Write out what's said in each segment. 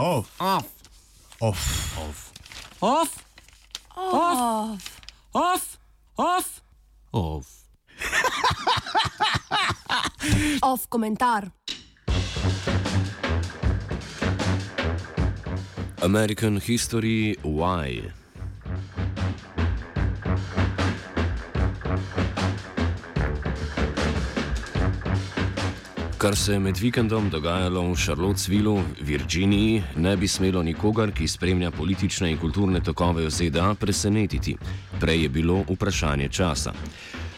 Off. Off. Off. Off. Off. Off. Off. Off. Off. Off komentar. American History Why. Kar se je med vikendom dogajalo v Charlottesvillu, Virginiji, ne bi smelo nikogar, ki spremlja politične in kulturne tokove v ZDA, presenetiti. Prej je bilo vprašanje časa.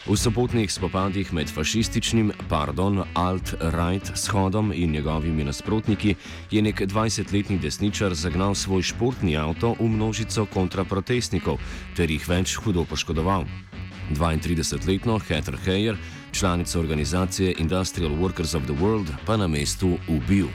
V sobotnih spopadih med fašističnim, pardon, alt-right shodom in njegovimi nasprotniki je nek 20-letni desničar zagnal svoj športni avto v množico kontraprotestnikov ter jih več hudo poškodoval. 32-letno Heather Heyer, članica organizacije Industrial Workers of the World, pa na mestu ubil.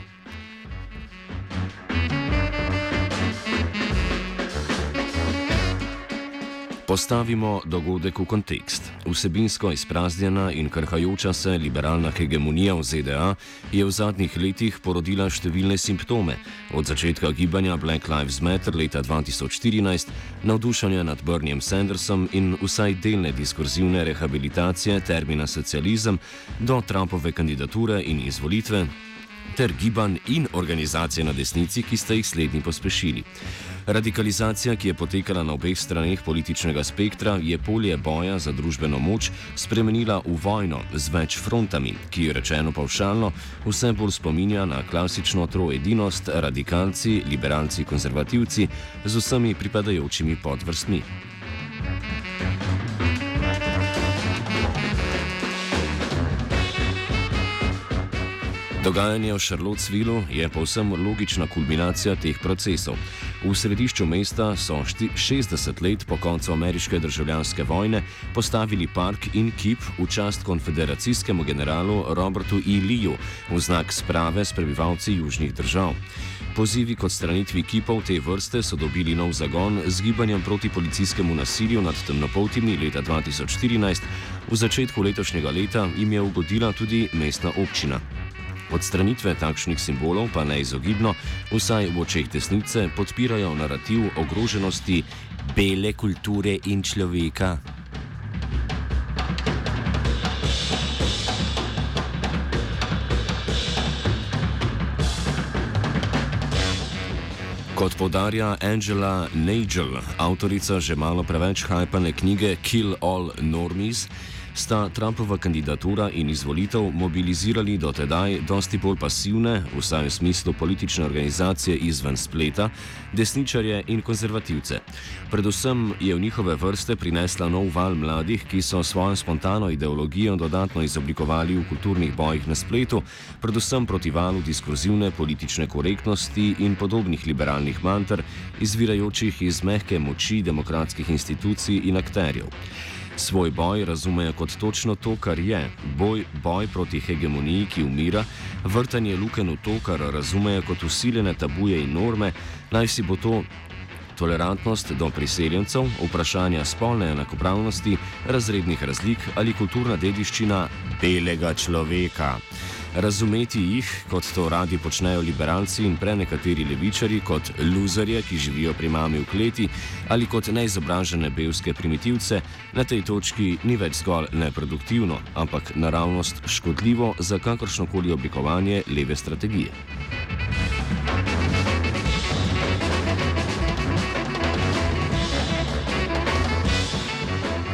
Postavimo dogodek v kontekst. Vsebinsko izpraznjena in krhajoča se liberalna hegemonija v ZDA je v zadnjih letih porodila številne simptome, od začetka gibanja Black Lives Matter leta 2014, navdušanja nad Berniejem Sandersom in vsaj delne diskurzivne rehabilitacije termina socializem do Trumpove kandidature in izvolitve ter gibanj in organizacije na desnici, ki sta jih slednji pospešili. Radikalizacija, ki je potekala na obeh straneh političnega spektra, je polje boja za družbeno moč spremenila v vojno z več frontami, ki je rečeno pavšalno vse bolj spominja na klasično troedinost radikalci, liberalci, konzervativci z vsemi pripadajočimi podvrstmi. Dogajanje v Charlottesvillu je povsem logična kulminacija teh procesov. V središču mesta so 60 let po koncu ameriške državljanske vojne postavili park in kip v čast konfederacijskemu generalu Robertu E. Leeju v znak sprave s prebivalci južnih držav. Pozivi k odstranitvi kipov te vrste so dobili nov zagon z gibanjem proti policijskemu nasilju nad temnopoltimi leta 2014, v začetku letošnjega leta jim je ugodila tudi mestna občina. Odstranitve takšnih simbolov pa neizogibno, vsaj v očeh desnice, podpirajo narativ ogroženosti bele kulture in človeka. Kot podarja Angela Nagel, avtorica že malo preveč hajpane knjige Kill All Normies, sta Trumpova kandidatura in izvolitev mobilizirali do tedaj dosti bolj pasivne, vsaj v smislu politične organizacije izven spleta, desničarje in konzervativce. Predvsem je v njihove vrste prinesla nov val mladih, ki so svojo spontano ideologijo dodatno izoblikovali v kulturnih bojih na spletu, predvsem proti valu diskurzivne politične korektnosti in podobnih liberalnih mantr, izvirajočih iz mehke moči demokratskih institucij in akterjev. Svoj boj razumejo kot točno to, kar je. Boj, boj proti hegemoniji, ki umira, vrtanje luken v to, kar razumejo kot usiljene tabuje in norme, naj si bo to tolerantnost do priseljencev, vprašanja spolne enakopravnosti, razrednih razlik ali kulturna dediščina belega človeka. Razumeti jih, kot to radi počnejo liberalci in prenekateri levičari, kot luzerje, ki živijo pri mami v kleti, ali kot neizobražene belske primitivce, na tej točki ni več zgolj neproduktivno, ampak naravnost škodljivo za kakršnokoli oblikovanje leve strategije.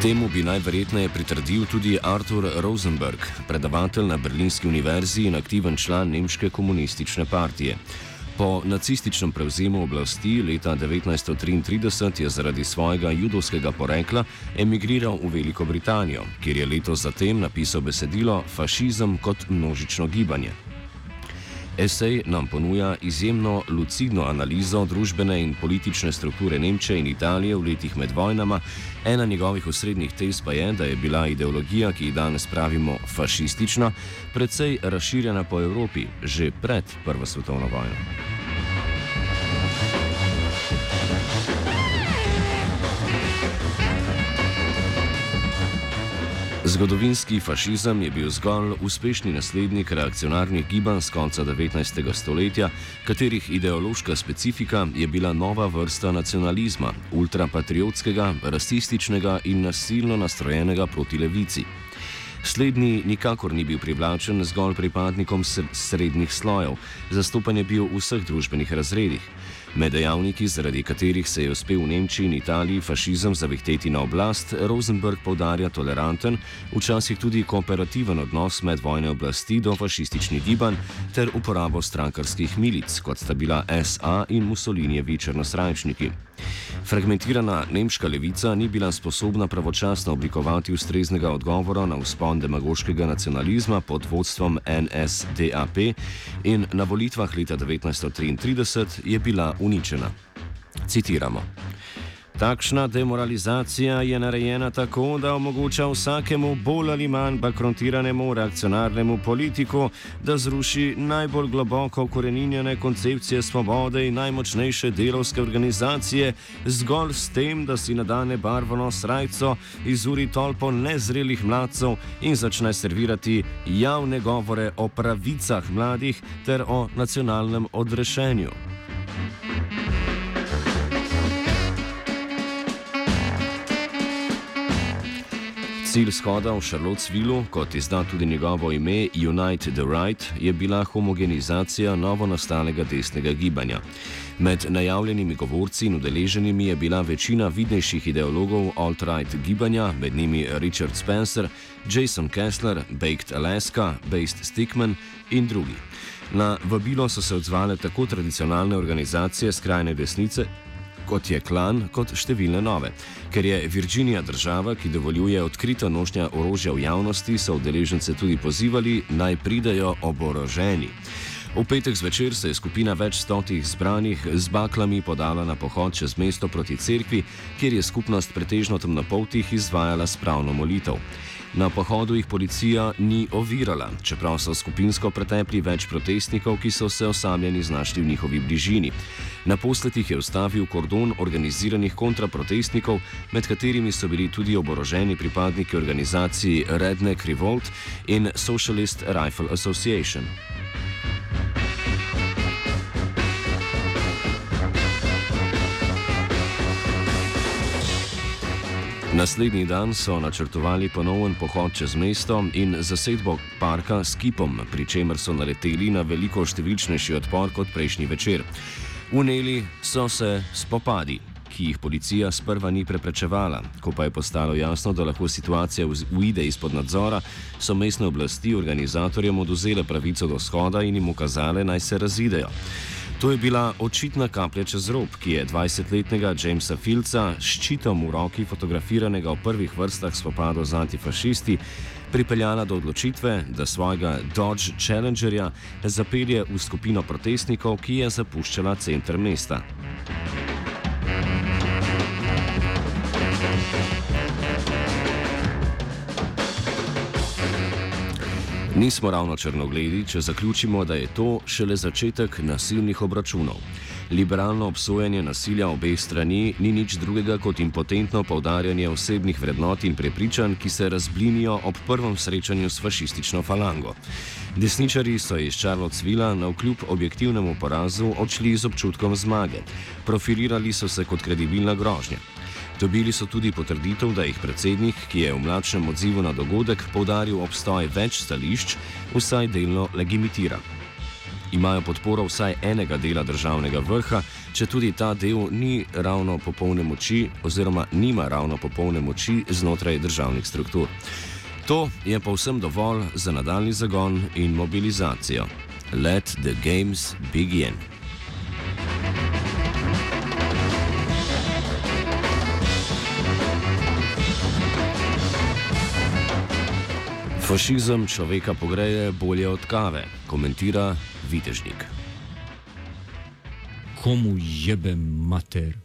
Temu bi najverjetneje pritrdil tudi Arthur Rosenberg, predavatelj na Berlinski univerzi in aktiven član Nemške komunistične partije. Po nacističnem prevzemu oblasti leta 1933 je zaradi svojega judovskega porekla emigriral v Veliko Britanijo, kjer je leto zatem napisal besedilo Fašizem kot množično gibanje. Esej nam ponuja izjemno lucidno analizo družbene in politične strukture Nemčije in Italije v letih med vojnama. Ena njegovih osrednjih tez pa je, da je bila ideologija, ki jih danes pravimo fašistična, precej razširjena po Evropi že pred Prvo svetovno vojno. Zgodovinski fašizem je bil zgolj uspešni naslednik reakcionarnih gibanj z konca 19. stoletja, katerih ideološka specifika je bila nova vrsta nacionalizma, ultrapatriotskega, rasističnega in nasilno nastrojenega proti levici. Slednji nikakor ni bil privlačen zgolj pripadnikom srednjih slojev, zastopan je bil v vseh družbenih razredih. Med dejavniki, zaradi katerih se je uspel v Nemčiji in Italiji fašizem zavihteti na oblast, Rosenberg povdarja toleranten, včasih tudi kooperativen odnos med vojne oblasti do fašističnih gibanj ter uporabo strankarskih milic, kot sta bila SA in Mussolinijevi črnosrajčniki. Fragmentirana nemška levica ni bila sposobna pravočasno oblikovati ustreznega odgovora na vzpon demagoškega nacionalizma pod vodstvom NSDAP in na volitvah leta 1933 je bila uničena. Citiramo. Takšna demoralizacija je narejena tako, da omogoča vsakemu bolj ali manj bankrotiranemu reakcionarnemu politiku, da zruši najbolj globoko ukoreninjene koncepcije svobode in najmočnejše delovske organizacije, zgolj s tem, da si nadane barvano srajco, izuri tolpo nezrelih mladcev in začne servirati javne govore o pravicah mladih ter o nacionalnem odrešenju. Cilj shoda v Charlottesvillu, kot izda tudi njegovo ime Unite the Right, je bila homogenizacija novo nastalega desnega gibanja. Med najavljenimi govorci in udeleženimi je bila večina vidnejših ideologov alt-right gibanja, med njimi Richard Spencer, Jason Kessler, Baked Alaska, Based Stickman in drugi. Na vabilo so se odzvale tako tradicionalne organizacije skrajne desnice, kot je klan, kot številne nove. Ker je Virginija država, ki dovoljuje odkrito nošnja orožja v javnosti, so udeležence tudi pozivali naj pridajo oboroženi. V petek zvečer se je skupina več stotih zbranih z baklami podala na pohod čez mesto proti cerkvi, kjer je skupnost pretežno temnopoltih izvajala spravno molitev. Na pohodu jih policija ni ovirala, čeprav so skupinsko pretepli več protestnikov, ki so se osamljeni znašli v njihovi bližini. Na posletih je ustavil kordon organiziranih kontraprotestnikov, med katerimi so bili tudi oboroženi pripadniki organizacij Redneck Revolt in Socialist Rifle Association. Naslednji dan so načrtovali ponoven pohod čez mesto in zasedbo parka s kipom, pri čemer so naleteli na veliko številčnejši odpor kot prejšnji večer. Uneli so se spopadi, ki jih policija sprva ni preprečevala. Ko pa je postalo jasno, da lahko situacija uide izpod nadzora, so mestne oblasti organizatorjem oduzele pravico do shoda in jim ukazale, naj se razidejo. To je bila očitna kaplja čez rob, ki je 20-letnega Jamesa Filca s ščitom v roki, fotografiranega v prvih vrstah spopadov z antifašisti, pripeljala do odločitve, da svojega Dodge Challengerja zapelje v skupino protestnikov, ki je zapuščala center mesta. Nismo ravno črnogledi, če zaključimo, da je to šele začetek nasilnih obračunov. Liberalno obsojanje nasilja obeh strani ni nič drugega kot impotentno povdarjanje osebnih vrednot in prepričanj, ki se razblinijo ob prvem srečanju s fašistično falango. Desničari so iz Charlottesvilla na vkljub objektivnemu porazu odšli z občutkom zmage, profilirali so se kot kredibilna grožnja. Dobili so tudi potrditev, da jih predsednik, ki je v mladšem odzivu na dogodek povdaril obstoj več stališč, vsaj delno legitimira. Imajo podporo vsaj enega dela državnega vrha, če tudi ta del ni ravno popolne moči oziroma nima ravno popolne moči znotraj državnih struktur. To je povsem dovolj za nadaljni zagon in mobilizacijo. Let the games begin. Fašizem človeka pogreje bolje od kave, komentira Vitežnik. Komu jebe mater?